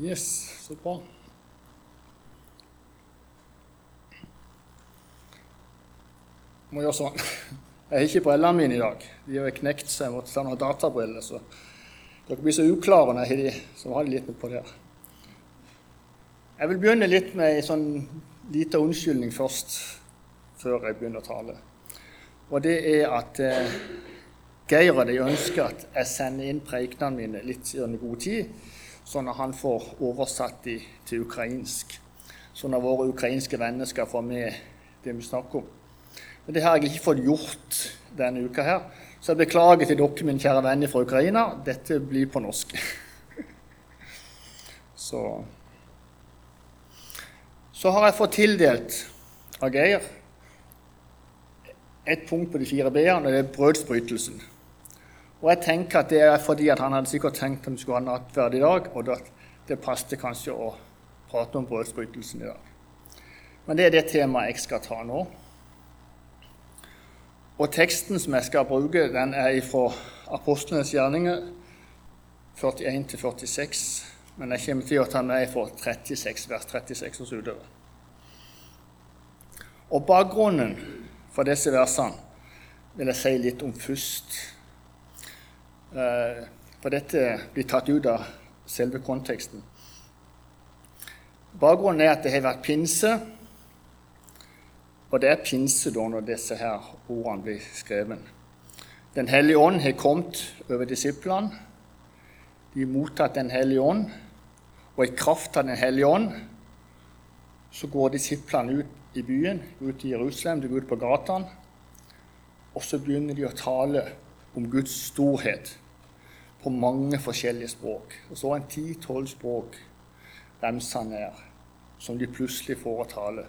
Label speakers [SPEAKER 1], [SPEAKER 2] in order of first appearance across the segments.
[SPEAKER 1] Yes, så bra. Må gjøre sånn. Jeg har ikke brillene mine i dag. De har knekt, så jeg måtte ta noen databriller. Så dere blir så uklare når jeg har de, så har de litt på der. Jeg vil begynne litt med en sånn liten unnskyldning først, før jeg begynner å tale. Og det er at eh, Geir og de ønsker at jeg sender inn preikene mine litt i god tid, sånn at han får oversatt de til ukrainsk. Sånn at våre ukrainske venner skal få med det vi snakker om. Men det har jeg ikke fått gjort denne uka her. Så jeg beklager til dere, mine kjære venner fra Ukraina. Dette blir på norsk. Så Så har jeg fått tildelt av Geir et punkt på de fire b-ene, og det er brødsbrytelsen. Og jeg tenker at det er fordi at han hadde sikkert tenkt at vi skulle ha nattverd i dag, og at det passet kanskje å prate om brødsbrytelsen i dag. Men det er det temaet jeg skal ta nå. Og teksten som jeg skal bruke, den er fra Apostlenes gjerninger 41 46. Men jeg kommer til å ta med fra 36, vers 36 og utover. Og bakgrunnen for disse versene vil jeg si litt om først. Eh, for dette blir tatt ut av selve konteksten. Bakgrunnen er at det har vært pinse. Og det er pinse da når disse her ordene blir skrevet. Den hellige ånd har kommet over disiplene. De har mottatt Den hellige ånd, og i kraft av Den hellige ånd så går disiplene ut i byen, ut i Jerusalem, de går ut på gatene, og så begynner de å tale om Guds storhet på mange forskjellige språk. Og så en ti-tolv språk remser ned, som de plutselig får å tale.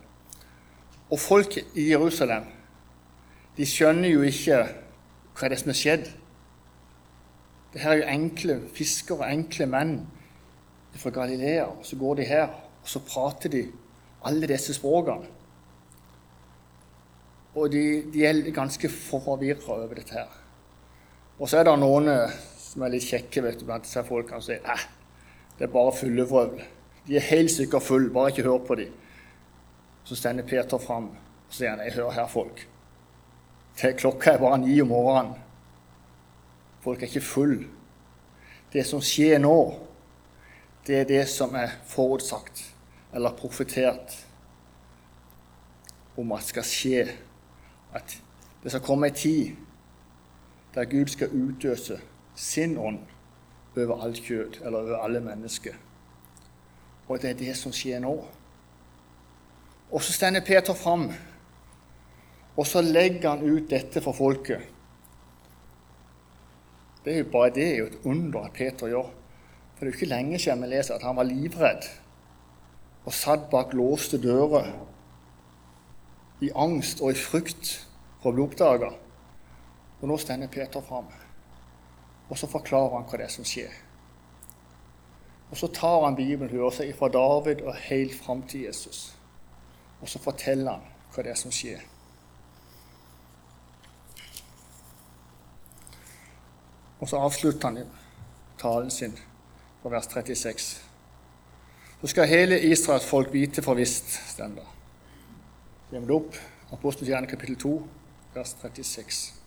[SPEAKER 1] Og folk i Jerusalem de skjønner jo ikke hva det er som er skjedd. Det her er jo enkle fiskere, enkle menn fra Galilea. og Så går de her, og så prater de alle disse språkene. Og de, de er ganske forvirra over dette her. Og så er det noen eh, som er litt kjekke vet du, blant disse folkene som sier at det er bare fyllevrøvl. De er helt sikkert fulle, bare ikke hør på dem. Så stender Peter fram og sier han, 'Jeg hører her, folk. Klokka er bare ni om morgenen. Folk er ikke full. Det som skjer nå, det er det som er forutsagt eller profetert om at skal skje. At det skal komme ei tid der Gud skal utøse sin ånd over alt kjød, eller over alle mennesker. Og det er det som skjer nå. Og så stender Peter fram, og så legger han ut dette for folket. Det er jo bare det er jo et under at Peter gjør. For det er jo ikke lenge siden vi leser at han var livredd og satt bak låste dører i angst og i frykt for å bli oppdaga. Og nå stender Peter fram, og så forklarer han hva det er som skjer. Og så tar han Bibelen hører seg fra David og helt fram til Jesus. Og så forteller han hva det er som skjer. Og så avslutter han talen sin på vers 36. Så skal hele Israels folk vite for visst, står det. Det opp? Apostelens kapittel 2, vers 36.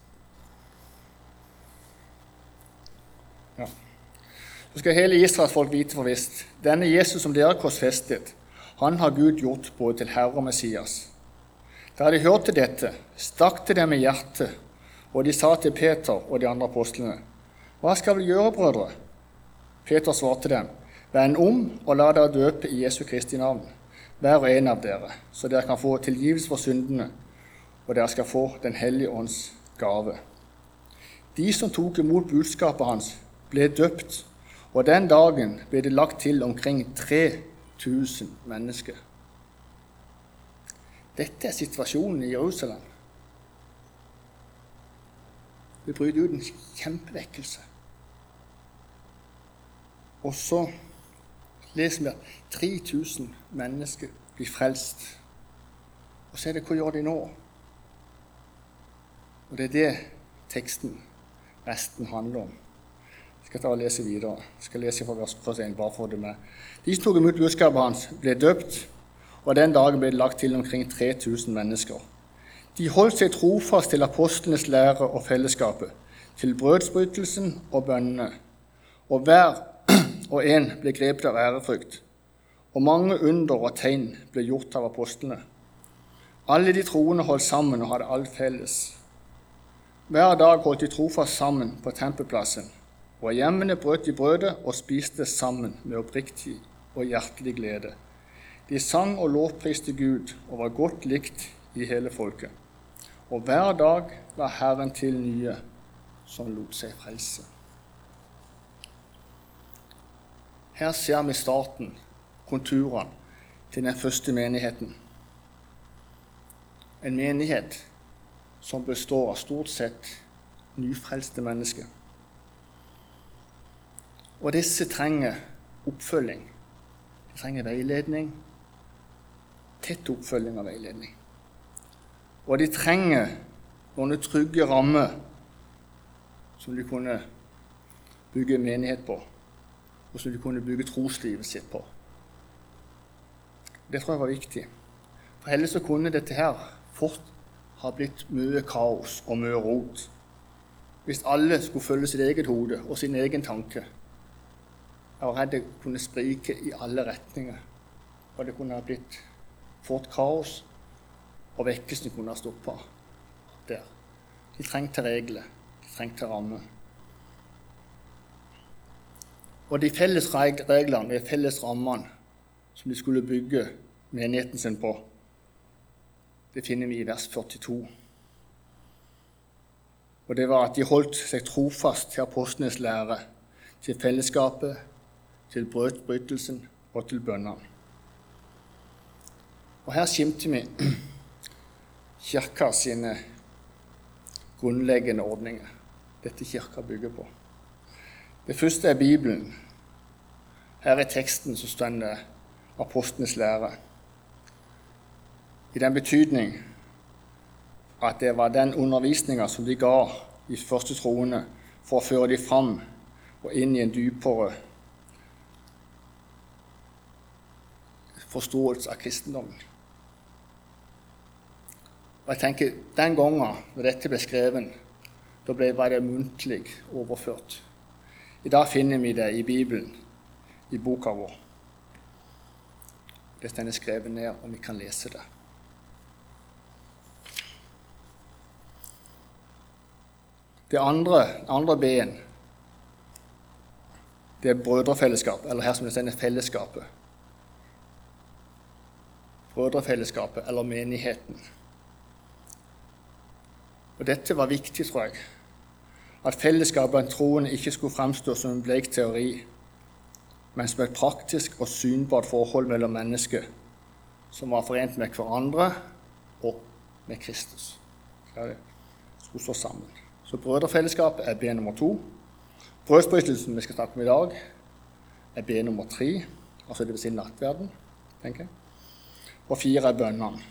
[SPEAKER 1] Ja. Så skal hele Israels folk vite for visst. Denne Jesus som dere korsfestet, han har Gud gjort både til Herre og Messias. Da de hørte dette, stakk det dem i hjertet, og de sa til Peter og de andre apostlene, Hva skal vi gjøre, brødre? Peter svarte dem, Vend om og la dere døpe i Jesu Kristi navn, hver og en av dere, så dere kan få tilgivelse for syndene, og dere skal få Den hellige ånds gave. De som tok imot budskapet hans, ble døpt, og den dagen ble det lagt til omkring 3000 mennesker. Dette er situasjonen i Jerusalem. Det bryter ut en kjempevekkelse. Og så leser vi at 3000 mennesker blir frelst. Og så er det hva gjør de nå? Og det er det teksten resten handler om. Skal ta og lese videre. Jeg skal lese fra vers 1, bare for det med. De som tok imot budskapet hans, ble døpt, og den dagen ble det lagt til omkring 3000 mennesker. De holdt seg trofast til apostlenes lære og fellesskapet, til brødsbrytelsen og bønnene. Og hver og en ble grepet av ærefrykt. Og mange under og tegn ble gjort av apostlene. Alle de troende holdt sammen og hadde alt felles. Hver dag holdt de trofast sammen på tempelplassen og hjemmene brøt de brødet og spiste sammen med oppriktig og hjertelig glede. De sang og lovpriste Gud og var godt likt i hele folket. Og hver dag la Herren til nye som lot seg frelse. Her ser vi starten, konturene, til den første menigheten. En menighet som består av stort sett nyfrelste mennesker. Og disse trenger oppfølging. De trenger veiledning. Tett oppfølging og veiledning. Og de trenger noen trygge rammer som de kunne bygge menighet på, og som de kunne bygge troslivet sitt på. Det tror jeg var viktig. For ellers så kunne dette her fort ha blitt mye kaos og mye rot. Hvis alle skulle følge sitt eget hode og sin egen tanke. Jeg var redd det kunne sprike i alle retninger. Og det kunne ha blitt fort kaos, og vekkelsen kunne ha stoppa der. De trengte regler. De trengte rammer. Og de felles reglene, de felles rammene som de skulle bygge menigheten sin på, det finner vi i vers 42. Og det var at de holdt seg trofast til apostlenes lære, til fellesskapet, til brødbrytelsen og til bønnene. Og her skimter vi kirka sine grunnleggende ordninger. Dette kirka bygger på. Det første er Bibelen. Her er teksten som står det apostlenes lære. I den betydning at det var den undervisninga som de ga de første troende for å føre dem fram og inn i en dypere forståelse av kristendommen. Og jeg tenker, Den gangen når dette ble skrevet, da ble det muntlig overført. I dag finner vi det i Bibelen, i boka vår. Dette er skrevet ned, og vi kan lese det. Det andre, andre B-en, det er brødrefellesskap, eller her som det står fellesskapet brødrefellesskapet eller menigheten. Og Dette var viktig, tror jeg. At fellesskapet blant troende ikke skulle framstå som en bleik teori, men som et praktisk og synbart forhold mellom mennesker som var forent med hverandre og med Kristus. Det skulle stå sammen. Så brødrefellesskapet er B nummer to. Brødsprøytelsen vi skal snakke om i dag, er B nummer tre, altså det vil si nattverden. tenker jeg og fire er bønnene.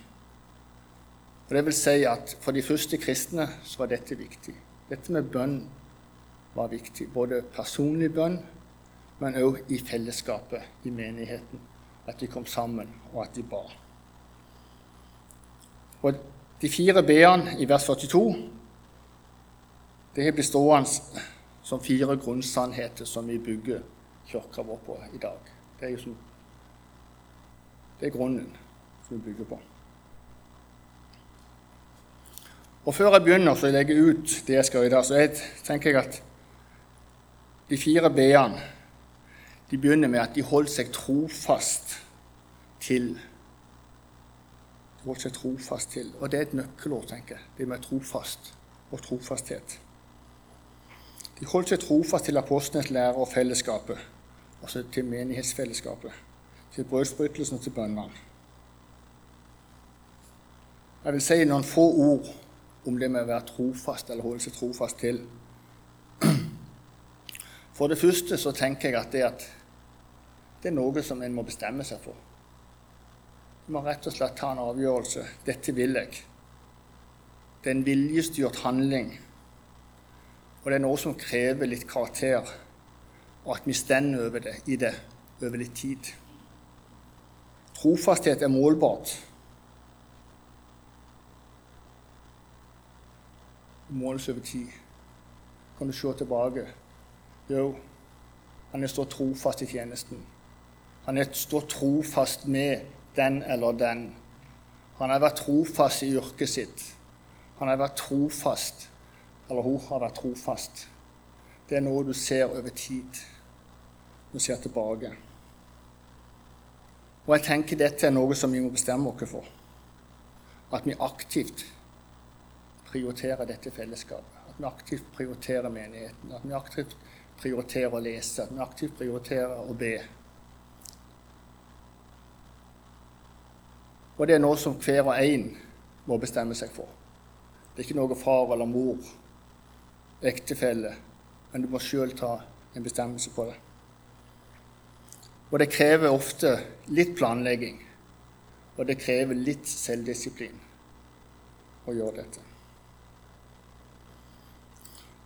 [SPEAKER 1] Og det vil si at For de første kristne så var dette viktig. Dette med bønn var viktig. Både personlig bønn, men òg i fellesskapet, i menigheten. At de kom sammen, og at de ba. Og De fire b-ene i vers 42 det har blitt stående som fire grunnsannheter som vi bygger kirka vår på i dag. Det er, jo som, det er grunnen som vi bygger på. Og Før jeg begynner å legge ut det jeg skal i dag, så jeg, tenker jeg at de fire b-ene de begynner med at de holdt seg trofast til. De holdt seg trofast til. Og det er et nøkkelord, tenker jeg. Det med trofast og trofasthet. De holdt seg trofast til apostlenes lære og fellesskapet, altså til menighetsfellesskapet, til brødsbrytelsen og til bønnene. Jeg vil si noen få ord om det med å være trofast eller holde seg trofast til. For det første så tenker jeg at det, at det er noe som en må bestemme seg for. Du må rett og slett ta en avgjørelse. Dette vil jeg. Det er en viljestyrt handling. Og det er noe som krever litt karakter og at vi stender over det, i det over litt tid. Trofasthet er målbart. Måles over tid. Kan du se tilbake? Jo, han er stått trofast i tjenesten. Han er stått trofast med den eller den. Han har vært trofast i yrket sitt. Han har vært trofast, eller hun har vært trofast. Det er noe du ser over tid. Du ser tilbake. Og jeg tenker dette er noe som vi må bestemme oss for. At vi aktivt prioriterer dette fellesskapet. At vi aktivt prioriterer menigheten. At vi aktivt prioriterer å lese. At vi aktivt prioriterer å be. Og det er noe som hver og en må bestemme seg for. Det er ikke noe far eller mor, ektefelle, men du må sjøl ta en bestemmelse på det. Og det krever ofte litt planlegging, og det krever litt selvdisiplin å gjøre dette.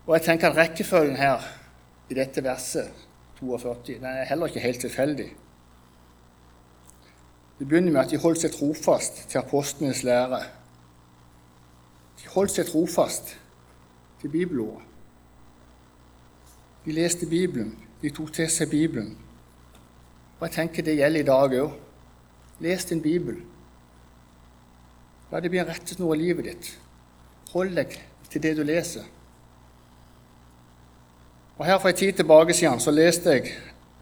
[SPEAKER 1] Og jeg tenker at rekkefølgen her i dette verset 42 den er heller ikke helt tilfeldig. Det begynner med at de holdt seg trofast til apostlenes lære. De holdt seg trofast til bibelordet. De leste Bibelen, de tok til seg Bibelen. Og jeg tenker det gjelder i dag òg. Les din bibel. La det bli en rettesnor i livet ditt. Hold deg til det du leser. Og Her For en tid tilbake siden så leste jeg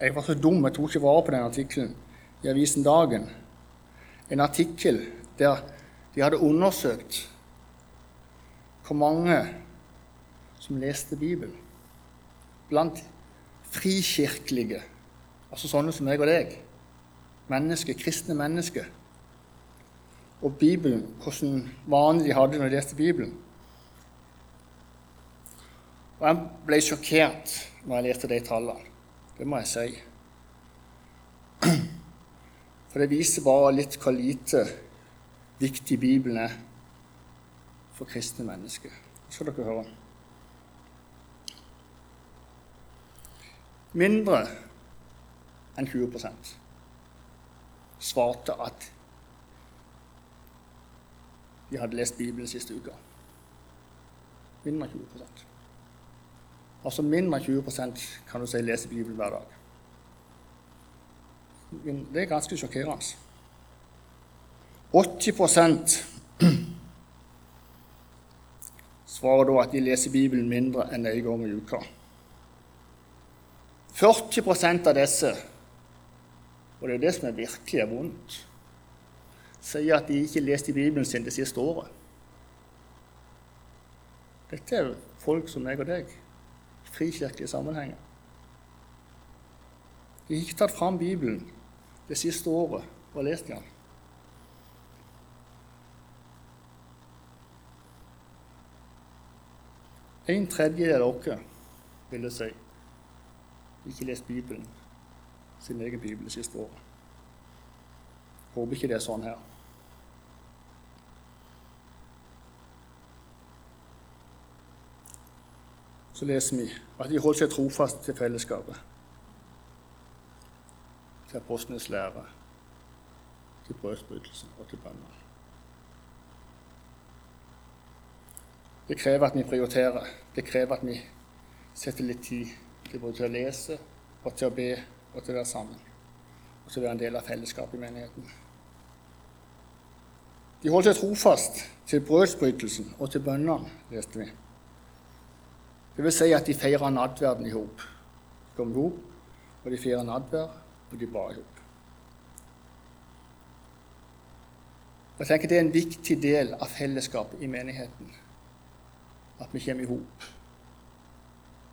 [SPEAKER 1] Jeg var så dum, jeg tok ikke vare på den artikkelen i avisen Dagen. En artikkel der de hadde undersøkt hvor mange som leste Bibelen blant frikirkelige, altså sånne som meg og deg, mennesker, kristne mennesker, og Bibelen, hvordan vanlig de hadde når de leste Bibelen. Og Jeg ble sjokkert når jeg lærte de tallene. Det må jeg si. For det viser bare litt hvor lite viktig Bibelen er for kristne mennesker. Det skal dere høre. Mindre enn 20% svarte at de hadde lest Bibelen siste uka. Mindre enn 20 Altså mindre enn 20% kan du si leser Bibelen hver dag. Det er ganske sjokkerende. 80 svarer da at de leser Bibelen mindre enn én gang i uka. 40% av disse, og det er det som er virkelig er vondt, sier at de ikke leste Bibelen sin det siste året. Dette er folk som meg og deg, frikirkelige sammenhenger. Jeg har ikke tatt fram Bibelen det siste året og lest den. En tredjedel av dere, vil jeg si, ikke lest Bibelen, sin egen bibel det siste året. Håper ikke det er sånn her. Så leser vi at de holdt seg trofast til fellesskapet, til apostlenes lære, til brødsbrytelsen og til bønner. Det krever at vi prioriterer. Det krever at vi setter litt tid til både til å lese og til å be og til å være sammen. Og til å være en del av fellesskapet i menigheten. De holdt seg trofast til brødsbrytelsen og til bønnene, leste vi. Det vil si at de feira nadverden i hop. De kom i hop, og de feira nadverd, og de ba i hop. Jeg tenker Det er en viktig del av fellesskapet i menigheten at vi kommer i hop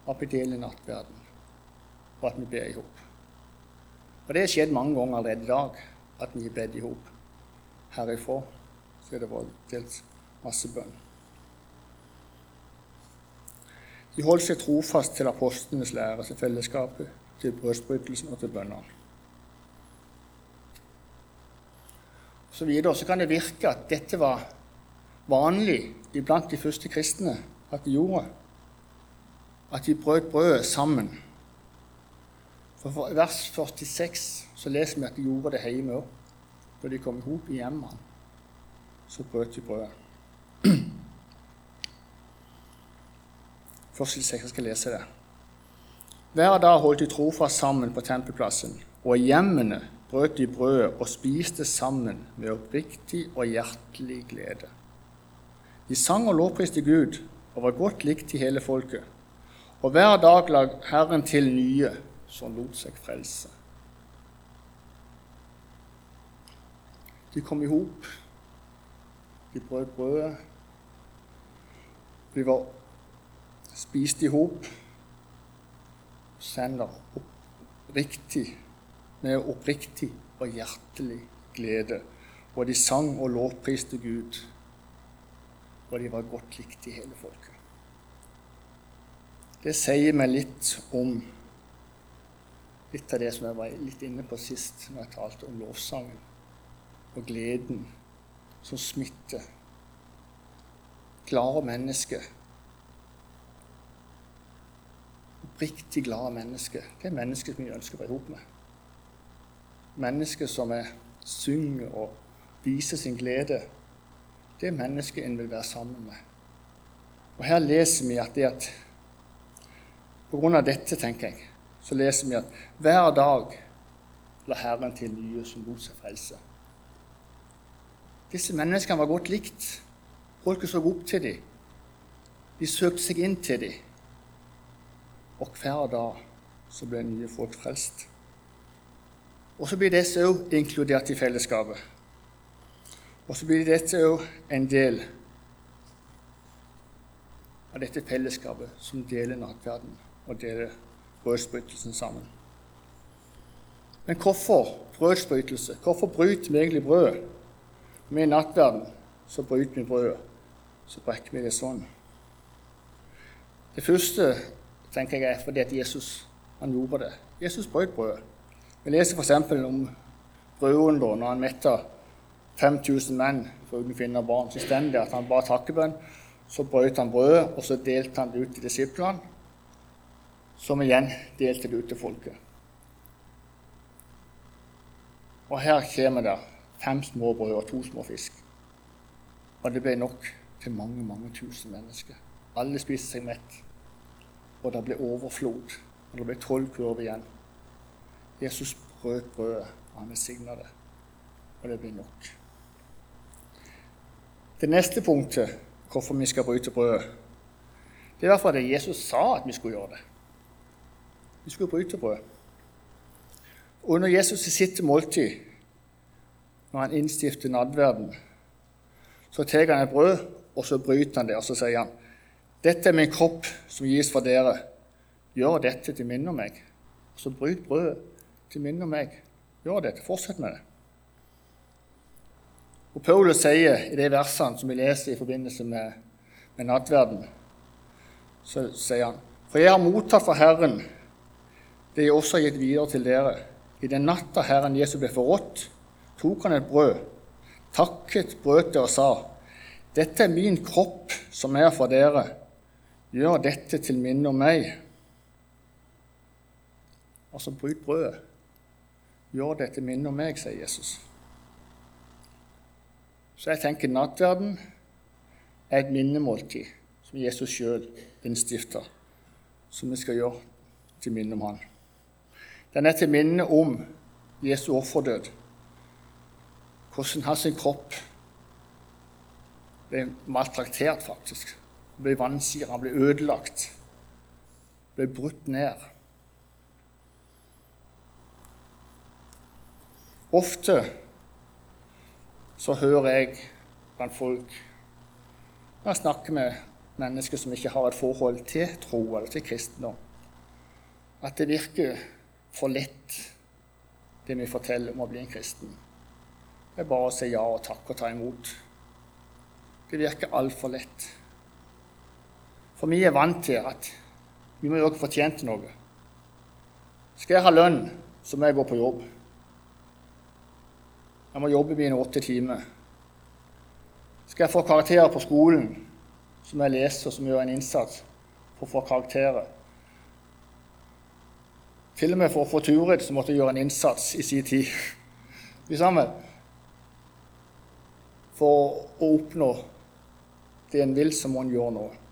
[SPEAKER 1] at vi deler nattverden, og at vi ber i hop. Og det har skjedd mange ganger allerede i dag, at vi har bedt i hop. Herifra så er det vært delt masse bønn. De holdt seg trofast til apostlenes lære, til fellesskapet, til brødsbrytelsen og til bønnene. Så, videre, så kan det virke at dette var vanlig iblant de første kristne at de gjorde at de brøt brødet sammen. For I vers 46 så leser vi at de gjorde det hjemme òg. Da de kom i hop i hjemmene, så brøt de brødet. Først litt jeg skal lese det. Hver dag holdt de trofast sammen på tempelplassen, og i hjemmene brøt de brødet og spiste sammen med oppriktig og hjertelig glede. De sang og lovpriste Gud og var godt likt i hele folket. Og hver dag la Herren til nye som lot seg frelse. De kom i hop. De brøt brødet. De var spist i hop. Sender oppriktig, med oppriktig og hjertelig glede. Og de sang og lovpriste Gud. Og de var godt likt i hele folket. Det sier meg litt om litt av det som jeg var litt inne på sist når jeg talte om lovsangen og gleden som smitter. Klare mennesker. Oppriktig glade mennesker. Det er mennesker som vi ønsker å være sammen med. Mennesker som er, synger og viser sin glede. Det er mennesker en vil være sammen med. Og Her leser vi at det at på grunn av dette, tenker jeg, så leser vi at hver dag la Herren til nye som lot seg frelse. Disse menneskene var godt likt. Folket så opp til dem. De søkte seg inn til dem. Og hver dag så ble nye folk frelst. Og så blir disse òg inkludert i fellesskapet. Og så blir dette òg en del av dette fellesskapet som deler nattverden og deler brødsbrytelsen sammen. Men hvorfor brødsbrytelse? Hvorfor bryter vi egentlig brødet? I nattverden så bryter vi brødet. Så brekker vi det sånn. Det første tenker jeg er fordi at Jesus han gjorde det. Jesus brøt brødet. Vi leser f.eks. om brødunderet når han metta 5000 menn foruten kvinner og barn. Så står det at han ba takkebønn. Så brøt han brødet, og så delte han det ut til disiplene som igjen delte det ut til folket. Og her kommer det fem små brød og to små fisk. Og det ble nok til mange, mange tusen mennesker. Alle spiste seg mett. Og det ble overflod. Og det ble tolv kurv igjen. Jesus brøt brødet, og han velsigna det. Og det ble nok. Det neste punktet hvorfor vi skal bryte brødet, det er fordi Jesus sa at vi skulle gjøre det. Vi skulle bryte brød. Og når Jesus sitt måltid, når han innstifter nadverden, så tar han et brød, og så bryter han det, og så sier han, 'Dette er min kropp som gis for dere. Gjør dette til minne om meg.' Så bryt brødet til minne om meg. Gjør dette. Fortsett med det. Og Paulus sier i de versene som vi leser i forbindelse med, med nattverden, så sier han, 'For jeg har mottatt fra Herren' det jeg også har gitt videre til dere. I den natta Herren Jesus ble forrådt, tok han et brød, takket brøt det og sa:" Dette er min kropp som er for dere. Gjør dette til minne om meg. Altså, bryt brødet. Gjør dette minne om meg, sier Jesus. Så jeg tenker nattverden er et minnemåltid som Jesus sjøl innstifta, som vi skal gjøre til minne om Han. Den er til minne om Jesu offerdød. Hvordan hans kropp ble maltraktert, faktisk. Ble han ble ødelagt. Ble brutt ned. Ofte så hører jeg blant folk når jeg snakker med mennesker som ikke har et forhold til tro eller til kristendom, at det virker for lett, det vi forteller om å bli en kristen. Det er bare å si ja og takk og ta imot. Det virker altfor lett. For vi er vant til at vi må jo ikke fortjene noe. Skal jeg ha lønn, så må jeg gå på jobb. Jeg må jobbe mine åtte timer. Skal jeg få karakterer på skolen, så må jeg lese og så må gjøre en innsats for å få karakterer. Til og med for å få Turid så måtte jeg gjøre en innsats i sin tid. Vi sammen. For å oppnå det en vil, så må en gjøre noe.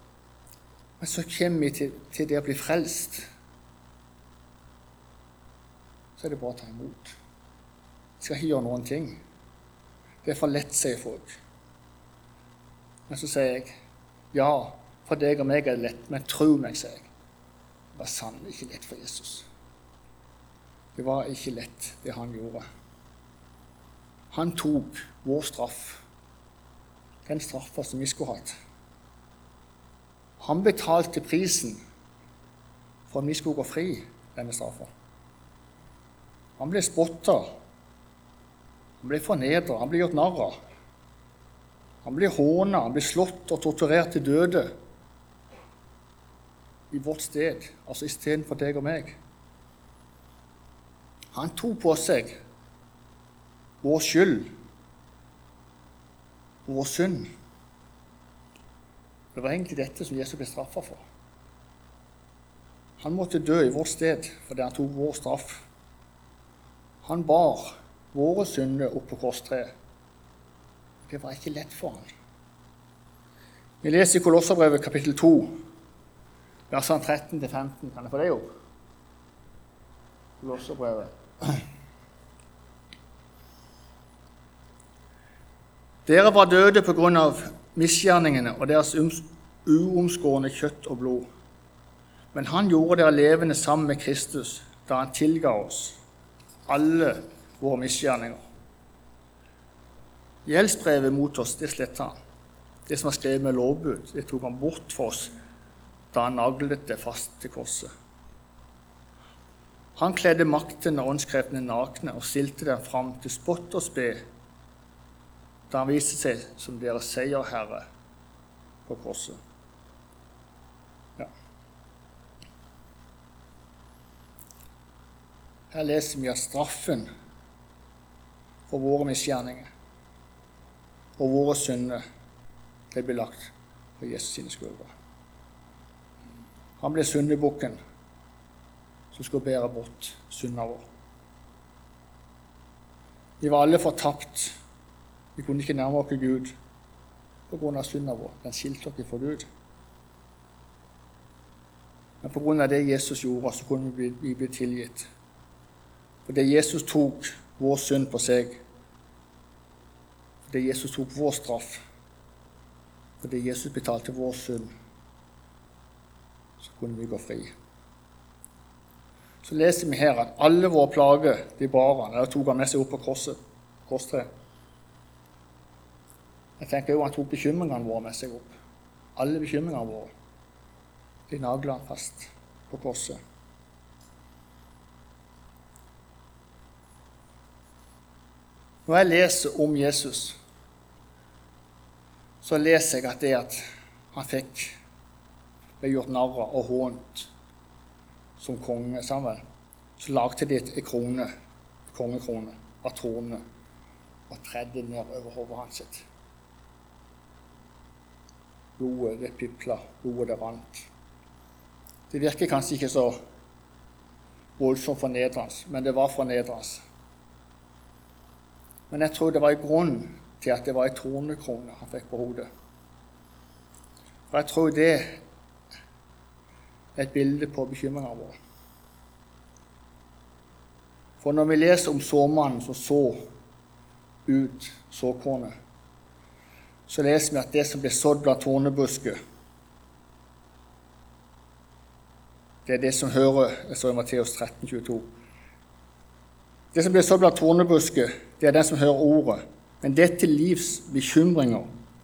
[SPEAKER 1] Men så kommer vi til, til det å bli frelst. Så er det bare å ta imot. Jeg skal ikke gjøre noen ting. Det er for lett, sier folk. Men så sier jeg ja, for deg og meg er det lett, men tro meg, sier jeg. Det var sannelig ikke lett for Jesus. Det var ikke lett, det han gjorde. Han tok vår straff, den straffa som vi skulle hatt. Han betalte prisen for at vi skulle gå fri, denne straffa. Han ble spotta, han ble fornedra, han ble gjort narr av. Han ble håna, han ble slått og torturert til døde i vårt sted, altså istedenfor deg og meg. Han tok på seg vår skyld, og vår synd. Det var egentlig dette som Jesus ble straffa for. Han måtte dø i vårt sted fordi han tok vår straff. Han bar våre synder opp på korstreet. Det var ikke lett for ham. Vi leser i Kolosserbrevet kapittel 2, versene 13-15. Kan jeg få det opp? Kolosserbrevet. Dere var døde på grunn av misgjerningene og deres uomskårne kjøtt og blod. Men han gjorde dere levende sammen med Kristus da han tilga oss alle våre misgjerninger. Gjeldsbrevet mot oss, det sletta han. Det som var skrevet med lovbud, det tok han bort for oss da han naglet det fast til korset. Han kledde maktene og åndskreftene nakne og stilte dem fram til spott og spe da han viste seg som deres seierherre på korset. Ja. Her leser vi at straffen for våre misgjerninger og våre synder ble belagt på Jesus sine skuldre. Han ble syndebukken som skulle bære bort synda vår. Vi var alle fortapt. Vi kunne ikke nærme oss Gud pga. synda vår. Den skilte oss fra Gud. Men pga. det Jesus gjorde, så kunne vi bli, bli tilgitt. Fordi Jesus tok vår synd på seg. Fordi Jesus tok vår straff. Fordi Jesus betalte vår synd, så kunne vi gå fri så leser vi her at alle våre plager de bar han, eller tok han med seg opp på korset, korstreet. Jeg tenker òg han tok bekymringene våre med seg opp. Alle bekymringene våre. De nagla han fast på korset. Når jeg leser om Jesus, så leser jeg at det at han fikk ble gjort narr av og hånt som konge sammen, så lagde de en krone, kongekrone av torner og tredde ned over hodet hans. sitt. Blodet det pipla, blodet det rant. Det virker kanskje ikke så voldsomt fornedrende, men det var fornedrende. Men jeg tror det var en grunn til at det var ei tornekrone han fikk på hodet. Og jeg tror det er et bilde på bekymringa vår. For når vi leser om såmannen som så ut såkornet, så leser vi at det som blir sådd blant tornebusker, det er det som hører Jeg står i Matteus 13, 22. Det som blir sådd blant tornebusker, det er den som hører ordet. Men dette livs bekymringer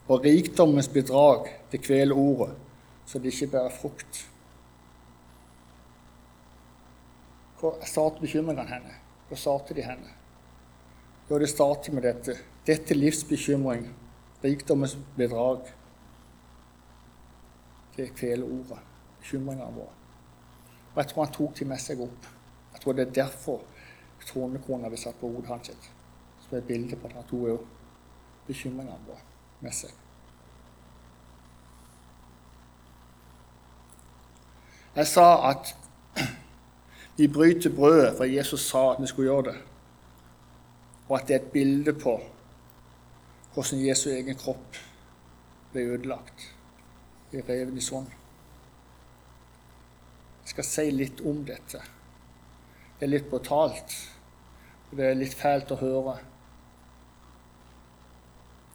[SPEAKER 1] og rikdommens bedrag, det kveler ordet, så det ikke bærer frukt. Hvor starter bekymringene henne? Hvor starter de henne? Jo, det starter med dette. Dette livsbekymring, rikdommens bedrag. Det kveler ordet. Bekymringene våre. Og jeg tror han tok de med seg opp. Jeg tror det er derfor tronekrona ble satt på hodet hans. Som et bilde på at han tok bekymringene våre med seg. Jeg sa at Vi bryter brødet, for Jesus sa at vi skulle gjøre det. Og at det er et bilde på hvordan Jesu egen kropp ble ødelagt. i reven i sånn. Jeg skal si litt om dette. Det er litt brutalt, og det er litt fælt å høre.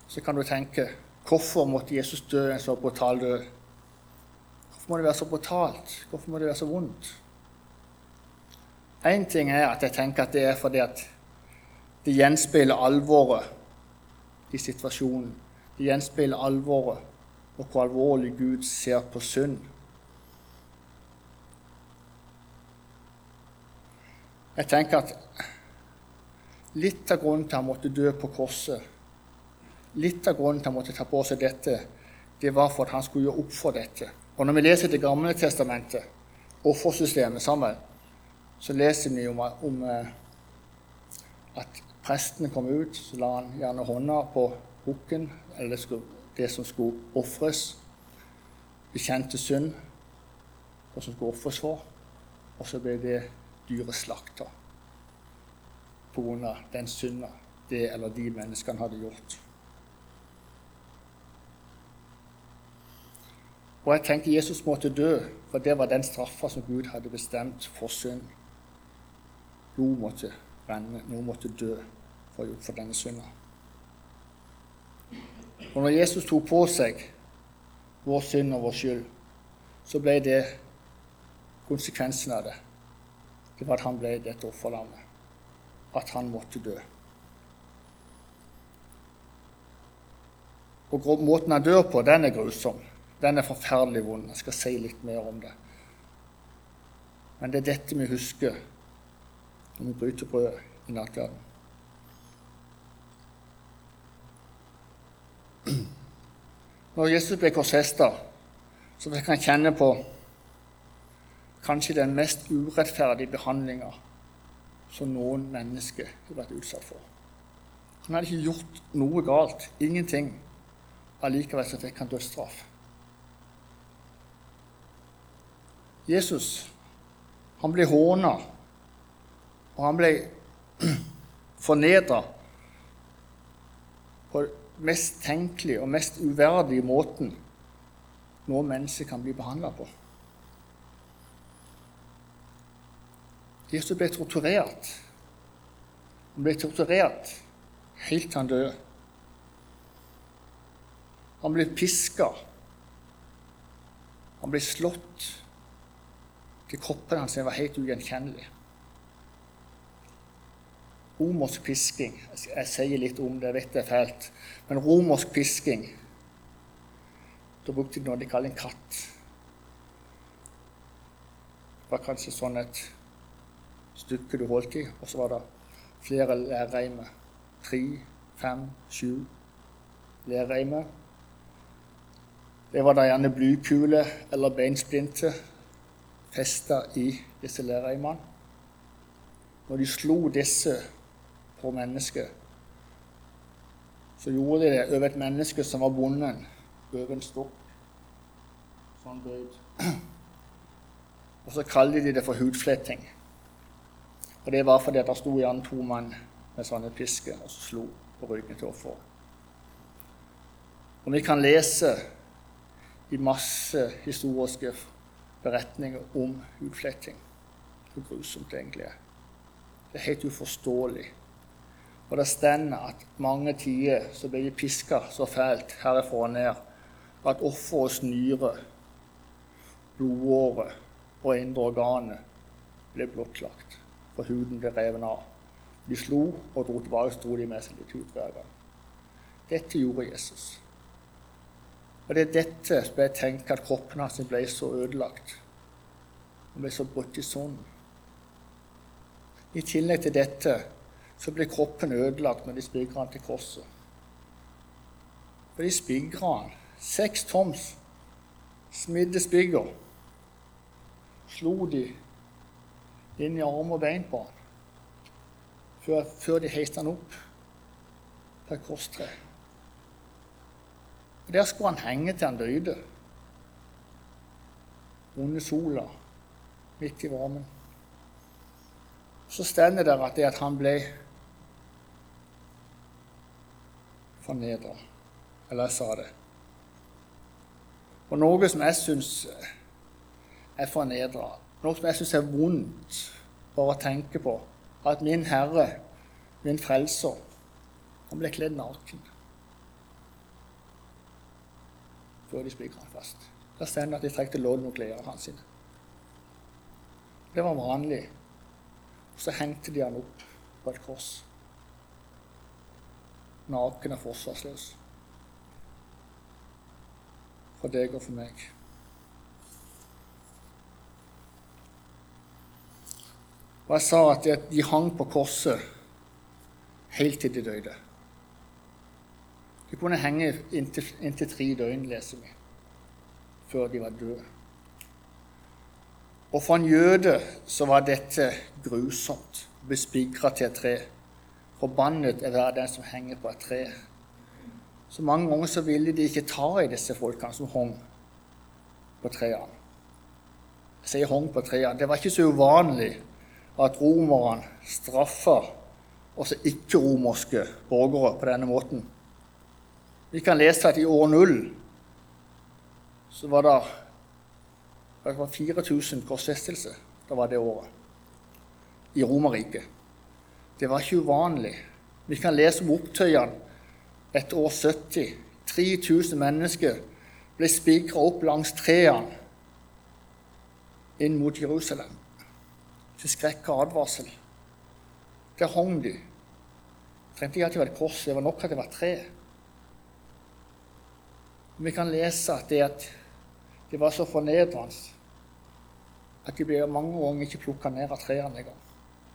[SPEAKER 1] Så kan du tenke hvorfor måtte Jesus dø en så brutal død? Hvorfor må det være så brutalt? Hvorfor må det være så vondt? Én ting er at jeg tenker at det er fordi at det gjenspeiler alvoret i situasjonen. Det gjenspeiler alvoret og hvor alvorlig Gud ser på synd. Jeg tenker at litt av grunnen til han måtte dø på korset, litt av grunnen til han måtte ta på seg dette, det var for at han skulle gjøre opp for dette. Og når vi leser Det gamle testamentet, offersystemet sammen, så leser vi om, om eh, at presten kom ut, så la han gjerne hånda på bukken, eller det, som skulle ofres. Bekjente synd, og som skulle ofres for. Og så ble det dyret slakta pga. den synda det eller de menneskene hadde gjort. Og jeg tenker Jesus måtte dø, for det var den straffa som Gud hadde bestemt for synd. Blod måtte renne, noe måtte dø for gjort for denne synda. Og når Jesus tok på seg vår synd og vår skyld, så ble det konsekvensen av det. Det var at han ble dette offerlammet. At han måtte dø. Og måten han dør på, den er grusom. Den er forferdelig vond. Jeg skal si litt mer om det. Men det er dette vi husker når vi bryter brødet i nattverden. Når Jesus ble korsfesta, så fikk han kjenne på kanskje den mest urettferdige behandlinga som noen mennesker har vært utsatt for. Han hadde ikke gjort noe galt, ingenting. Allikevel så fikk han dødsstraff. Jesus han ble håna og han ble fornedra på mest tenkelige og mest uverdige måten noe menneske kan bli behandla på. Jesus ble torturert. Han ble torturert helt til han døde. Han ble piska. Han ble slått til kroppen hans var helt ugjenkjennelig romersk pisking. Jeg sier litt om det, jeg vet det er fælt. Men romersk pisking Da brukte de noe de kaller en katt. Det var kanskje sånn et stykke du holdt i, og så var det flere lærreimer. Tre, fem, sju lærreimer. Det var da gjerne blykule eller beinsplinter festa i disse lærreimene. Når de slo disse på mennesket, så gjorde de det over et menneske som var bonden over en stokk. Sånn bøyd. Og så kalte de det for hudfletting. Og det var fordi det sto gjerne to mann med sånne pisker og så slo på ryggen til offeret. Og vi kan lese i masse historiske beretninger om hudfletting. Hvor grusomt det egentlig er. Det er helt uforståelig og det stender at mange tider så ble de piska så fælt herifra og ned at offerets nyre, blodåre og indre organet ble blottlagt, for huden ble revet av. De slo og dro tilbake, sto de med seg litt hud hver gang. Dette gjorde Jesus. Og det er dette som jeg tenker at kroppen hans ble så ødelagt. Han ble så brutt i sonen. I tillegg til dette så blir kroppen ødelagt når de spigrer han til korset. For de spigrer han. Seks toms smidde spigger slo de inn i arm og bein på han før, før de heiste han opp på et korstre. Og Der skulle han henge til han døde. Under sola, midt i varmen. Så stender det at, det at han ble fornedra. Eller jeg sa det. Og noe som jeg syns er fornedra, noe som jeg syns er vondt bare å tenke på, at min Herre, min Frelser, han ble kledd naken før de spikra han fast. Der står det at de trekte lodd og klærne hans. sine. Det var vanlig. Og så hengte de han opp på et kors. Naken og forsvarsløs. For deg og for meg. Og jeg sa at de hang på korset helt til de døde. De kunne henge inntil, inntil tre døgn, leser vi, før de var døde. Og for en jøde så var dette grusomt. bespigra til et tre. Forbannet er hver den som henger på et tre. Så mange ganger så ville de ikke ta i disse folkene som hang på trærne. Jeg sier hang på trærne. Det var ikke så uvanlig at romerne straffa også ikke-romerske borgere på denne måten. Vi kan lese at i år null så var det, det var 4000 korsfestelser det var det året i Romerriket. Det var ikke uvanlig. Vi kan lese om opptøyene etter år 70. 3000 mennesker ble spikra opp langs trærne inn mot Jerusalem til skrekk og advarsel. Der hang de. Trengte ikke at det var et kors, det var nok at det var tre. Vi kan lese at det, at det var så fornedrende at de ble mange ganger ikke plukka ned av trærne engang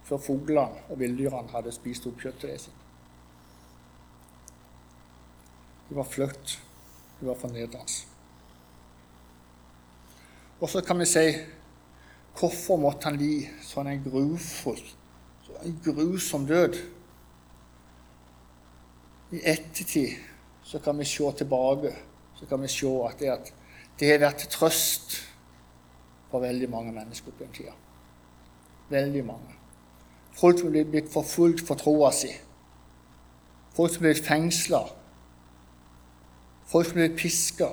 [SPEAKER 1] før fuglene og villdyrene hadde spist opp kjøttet sitt. Det var flaut. Det var fornedrende. Og så kan vi si hvorfor måtte han li sånn en grufull, en grusom død? I ettertid så kan vi se tilbake så kan vi se at det, at det har vært til trøst for veldig mange mennesker opp gjennom tida. Veldig mange. Folk som er blitt forfulgt for troa si. Folk som blitt fengsla. Folk som blitt piska.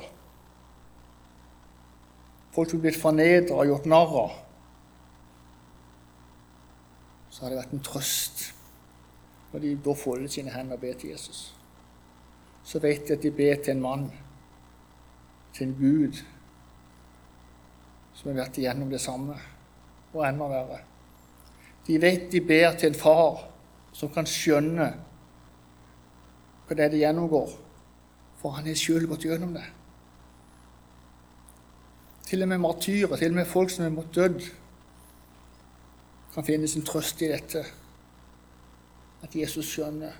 [SPEAKER 1] Folk som blitt fornedra og gjort narr av. Så har det vært en trøst når de da folder sine hender og ber til Jesus. Så vet de at de ber til en mann til en Gud som har vært igjennom det samme, og enda verre. De vet de ber til en far som kan skjønne hva det er de gjennomgår, for han har sjøl gått gjennom det. Til og med martyrer, til og med folk som er mot død, kan finne sin trøst i dette. At Jesus skjønner.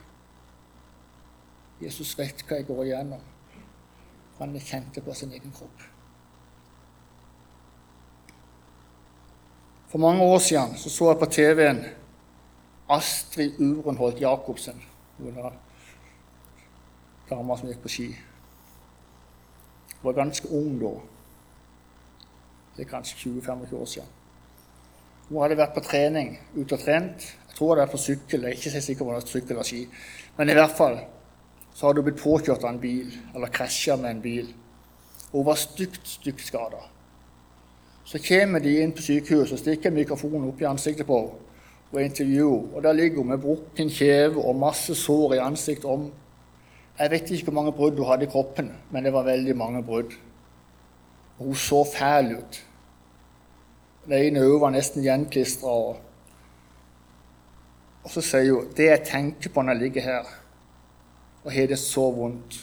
[SPEAKER 1] Jesus vet hva jeg går igjennom. Han kjente på sin egen kropp. For mange år siden så, så jeg på TV-en Astrid Urenholt Jacobsen. Hun er dama som gikk på ski. Hun var ganske ung da. Det er kanskje 20-25 år siden. Hun hadde vært på trening, ute og trent. Jeg tror hun hadde på sykkel. Jeg er ikke så sikker på om det var sykkel eller ski. Men i hvert fall så hadde hun blitt påkjørt av en bil, eller krasja med en bil. Og hun var stygt, stygt skada. Så kommer de inn på sykehuset og stikker mikrofonen opp i ansiktet på henne og intervjuer Og der ligger hun med brukken kjeve og masse sår i ansiktet om Jeg vet ikke hvor mange brudd hun hadde i kroppen, men det var veldig mange brudd. Og hun så fæl ut. Det ene øyet var nesten gjenklistra. Og, så sier hun det jeg tenker på når jeg ligger her og har det så vondt,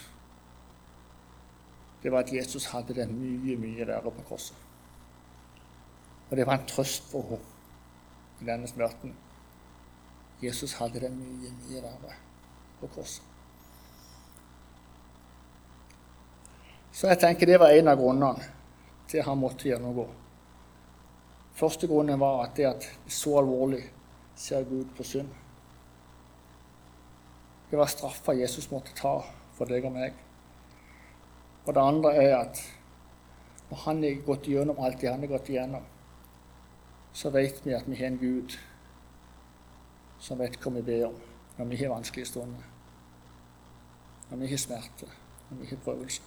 [SPEAKER 1] det var at Jesus hadde det mye, mye verre på korset. Og det var en trøst for henne i denne smerten. Jesus hadde det mye, mye verre på korset. Så jeg tenker det var en av grunnene til han måtte gjennomgå. Første grunnen var at det at så alvorlig ser Gud på synd. Det var straffa Jesus måtte ta for deg og meg. Og det andre er at når han har gått gjennom alt det han har gått igjennom, så vet vi at vi har en Gud som vet hva vi ber om når vi har vanskelige stunder, når vi har smerte, når vi har prøvelser.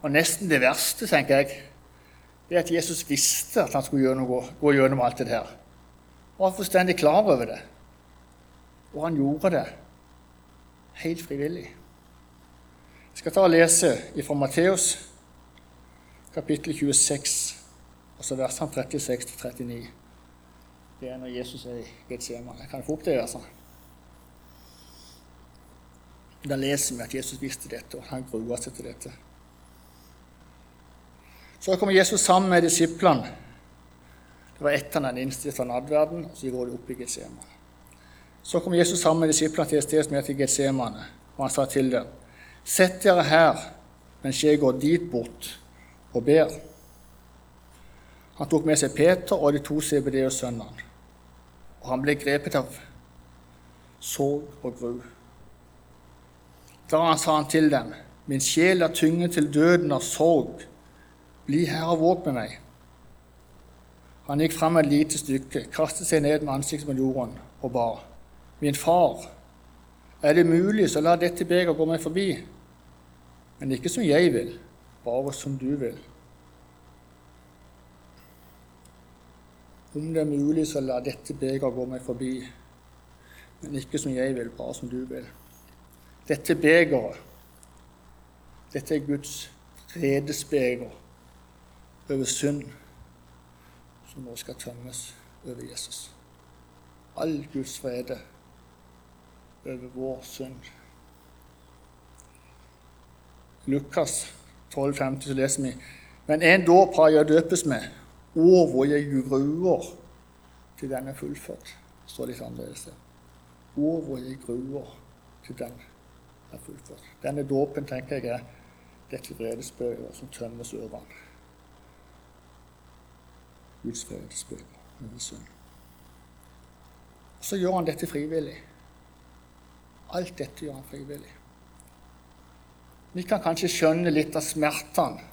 [SPEAKER 1] Og nesten det verste, tenker jeg, det er at Jesus visste at han skulle gjennomgå, gå gjennom alt det der. Og var fullstendig klar over det. Og han gjorde det helt frivillig. Jeg skal ta og lese fra Matteus kapittel 26, og så versene 36-39. Det er når Jesus er i Getsemane. Jeg kan få opp det, verset? Da leser vi at Jesus visste dette, og han grua seg til dette. Så kommer Jesus sammen med disiplene. Det var etter den innstilte nadverden, og så går de opp i Getsemane. Så kom Jesus sammen med disiplene til et sted som heter Getsemane, og han sa til dem.: Sett dere her mens jeg går dit bort og ber. Han tok med seg Peter og de to CBD-sønnene, og han ble grepet av sorg og gru. Da sa han til dem, min sjel er tynget til døden av sorg, bli her og våg med meg. Han gikk fram et lite stykke, kastet seg ned med ansiktet på jorden og ba. Min far, er det mulig, så la dette begeret gå meg forbi. Men ikke som jeg vil, bare som du vil. Om det er mulig, så la dette begeret gå meg forbi. Men ikke som jeg vil, bare som du vil. Dette begeret, dette er Guds redesbeger over synd, som nå skal tømmes over Jesus. All Guds frede over vår synd. Lukas 12, 50, så leser vi Men en dåp har jeg døpes med, og hvor jeg gruer til den er fullført. Står litt annerledes der. Og hvor jeg gruer til den er fullført. Denne dåpen tenker jeg er dette vredesbøyer som tømmes over den. Guds vredesbøyer over synd. Så gjør han dette frivillig. Alt dette gjør han frivillig. Vi kan kanskje skjønne litt av smertene.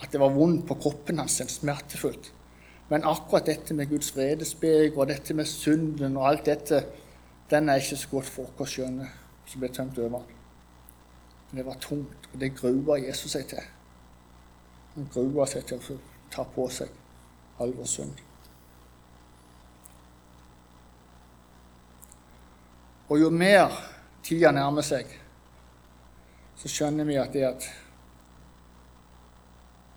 [SPEAKER 1] At det var vondt på kroppen hans, smertefullt. Men akkurat dette med Guds vredesbeger og dette med synden og alt dette, den er ikke så godt for oss å skjønne, som ble tømt over. Men det var tungt, og det grua Jesus seg til. Han grua seg til å ta på seg all vår synd. Og jo mer tida nærmer seg, så skjønner vi at det at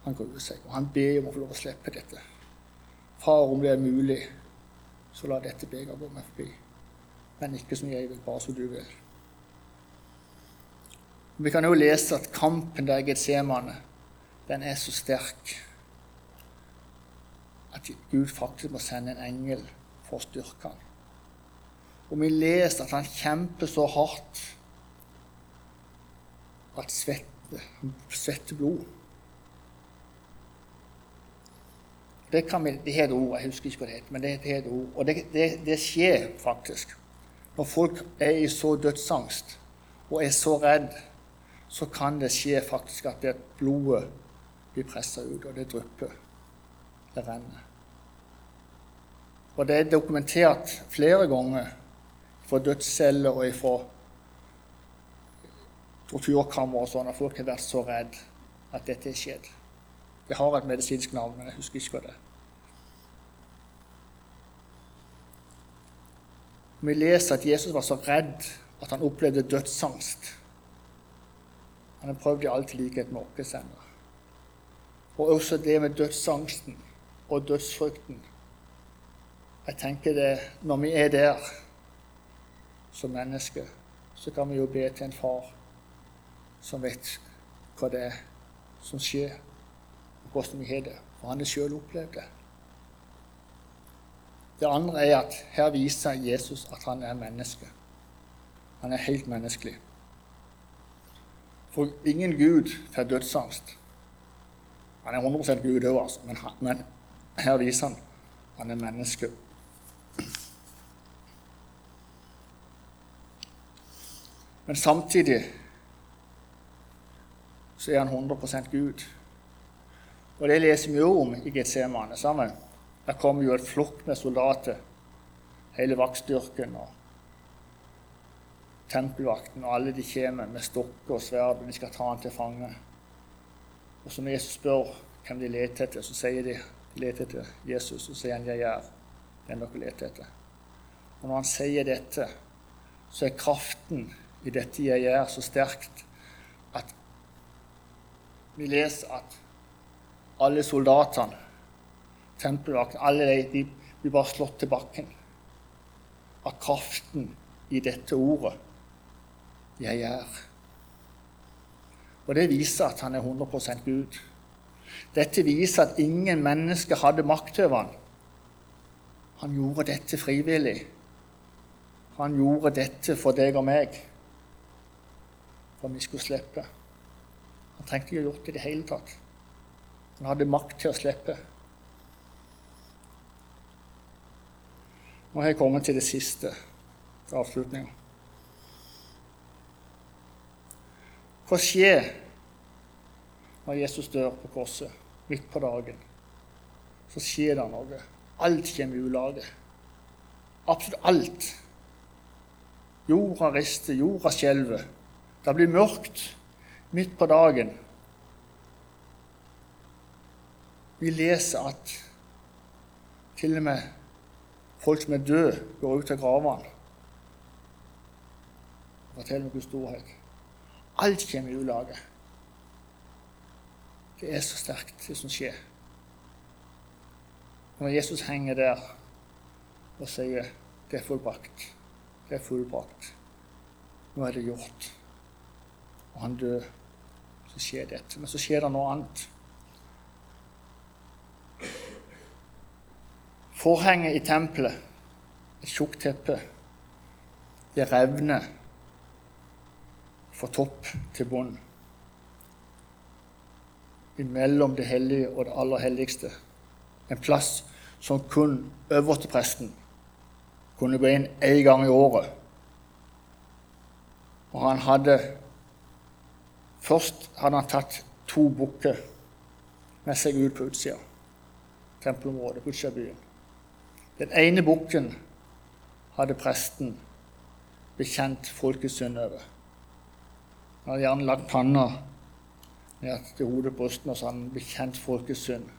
[SPEAKER 1] han gruer seg. Og han ber om å få lov å slippe dette. Far, om det er mulig, så la dette begeret gå meg forbi. Men ikke som jeg vil, bare som du vil. Vi kan jo lese at kampen der i Getsemane, den er så sterk at Gud faktisk må sende en engel for å styrke ham. Og vi leser at han kjemper så hardt at svette, svetter blod. Det, kan vi, det heter ord, jeg husker ikke hva det heter, men det heter ord. Og det, det, det skjer faktisk. Når folk er i så dødsangst og er så redd, så kan det skje faktisk at det blodet blir pressa ut, og det drypper. Det renner. Og det er dokumentert flere ganger fra dødsceller og fra torturkammer og sånn, og folk har vært så redd at dette er skjedd. Det har et medisinsk navn, men jeg husker ikke hva det er. Vi leser at Jesus var så redd at han opplevde dødsangst. Han har prøvd i alt likhet med oss ennå. Og også det med dødsangsten og dødsfrykten. Jeg tenker det, Når vi er der, som mennesker, så kan vi jo be til en far som vet hva det er som skjer, og hvordan vi har det. For han har sjøl opplevd det. Det andre er at her viser Jesus at han er menneske. Han er helt menneskelig. For ingen Gud får dødsangst. Han er 100% Gud òg, altså, men, men her viser han han er menneske. Men samtidig så er han 100% Gud. Og det leser vi jo om i Getsemane sammen. Der kommer jo et flokk med soldater, hele vaktstyrken og tempelvakten, og alle de kommer med stokker og sverd, og de skal ta han til fange. Og så når Jesus spør hvem de leter etter, så sier de de leter etter Jesus, og sier han 'Jeg er den dere leter etter'. Og når han sier dette, så er kraften i dette 'jeg er' så sterkt vi leser at alle soldatene, tempelvakten, alle de, de blir bare slått til bakken av kraften i dette ordet 'jeg er'. Og det viser at han er 100% Gud. Dette viser at ingen mennesker hadde makt over ham. Han gjorde dette frivillig. Han gjorde dette for deg og meg, for vi skulle slippe. Han trengte ikke å gjort det i det hele tatt. Han hadde makt til å slippe. Nå har jeg kommet til det siste, til avslutninga. Hva skjer når Jesus dør på korset midt på dagen? Så skjer det noe. Alt kommer i ulage. Absolutt alt. Jorda rister, jorda skjelver. Det blir mørkt midt på dagen. Vi leser at til og med folk som er døde, går ut av gravene. og forteller noe storhet. Alt kommer i ulage. Det er så sterkt, det som skjer. Når Jesus henger der og sier 'Det er fullbrakt', det er fullbrakt, nå er det gjort, og han dør, så skjer dette. Men så skjer det noe annet. Forhenget i tempelet, et tjukt teppe, det revner fra topp til bunn. Imellom det hellige og det aller helligste. En plass som kun øverstepresten kunne gå inn én gang i året. Og han hadde Først hadde han tatt to bukker med seg ut på utsida. Tempelområdet på utsida av byen. Den ene bukken hadde presten bekjent folkets synd over. Han hadde gjerne lagt panna ned til hodet på brystene, så han bekjent folkets synd.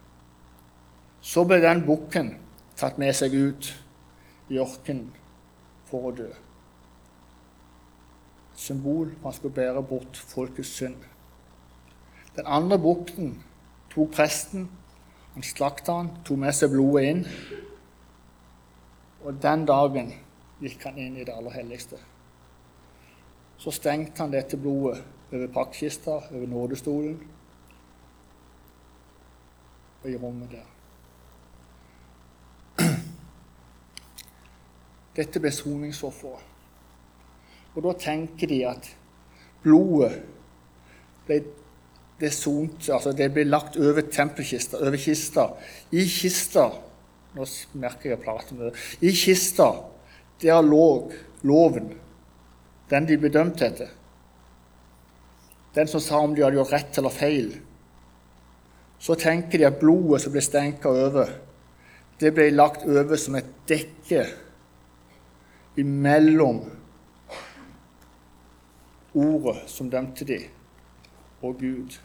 [SPEAKER 1] Så ble den bukken tatt med seg ut i ørkenen for å dø. Symbol på han skulle bære bort folkets synd. Den andre bukten tok presten, han slakta han, tok med seg blodet inn. Og den dagen gikk han inn i det aller helligste så stengte han dette blodet over pakkkista, over nådestolen og i rommet der. Dette ble soningsofferet. Og da tenker de at blodet ble det, sont, altså det ble lagt over tempelkista, over kista. I kista Nå merker jeg platen I kista der lå loven den de ble dømt etter. Den som sa om de hadde gjort rett eller feil. Så tenker de at blodet som ble stenka over, det ble lagt over som et dekke imellom ordet som dømte de, og Gud.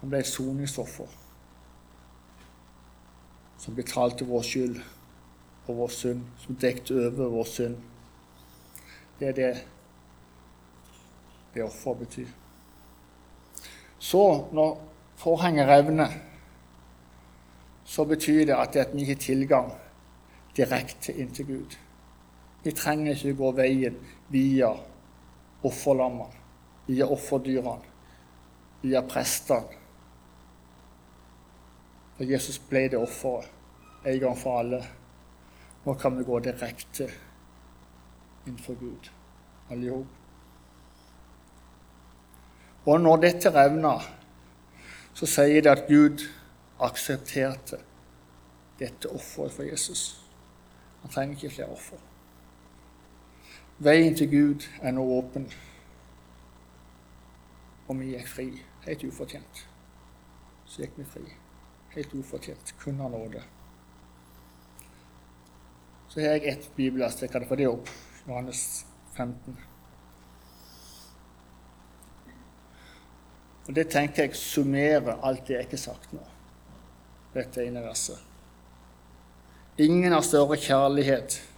[SPEAKER 1] Han ble et soningsoffer som betalte vår skyld og vår synd, som dekket over vår synd. Det er det det offeret betyr. Så, når forhenget revner, så betyr det at, vi har tilgang direkte inn til Gud. Vi trenger ikke gå veien via offerlammene, via offerdyrene, via prestene. For Jesus ble det offeret en gang for alle. Nå kan vi gå direkte innenfor Gud, alle sammen. Og når dette revna, så sier det at Gud aksepterte dette offeret for Jesus. Han trenger ikke flere offer. Veien til Gud er nå åpen, og vi gikk fri. helt ufortjent. Så gikk vi fri. Helt ufortjent. Kun av nåde. Så har jeg ett bibelvers, Jeg kan få det opp. Johannes 15. Og Det tenker jeg summerer alt det jeg ikke har sagt nå. Dette ene verset. Ingen har større kjærlighet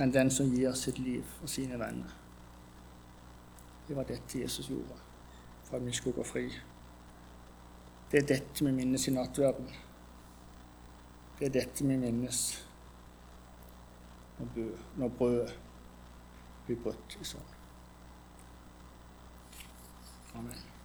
[SPEAKER 1] enn den som gir sitt liv for sine venner. Det var dette Jesus gjorde for at vi skulle gå fri. Det er dette vi minnes i nattverden. Det er dette vi minnes når brødet blir brutt i sånn. Amen.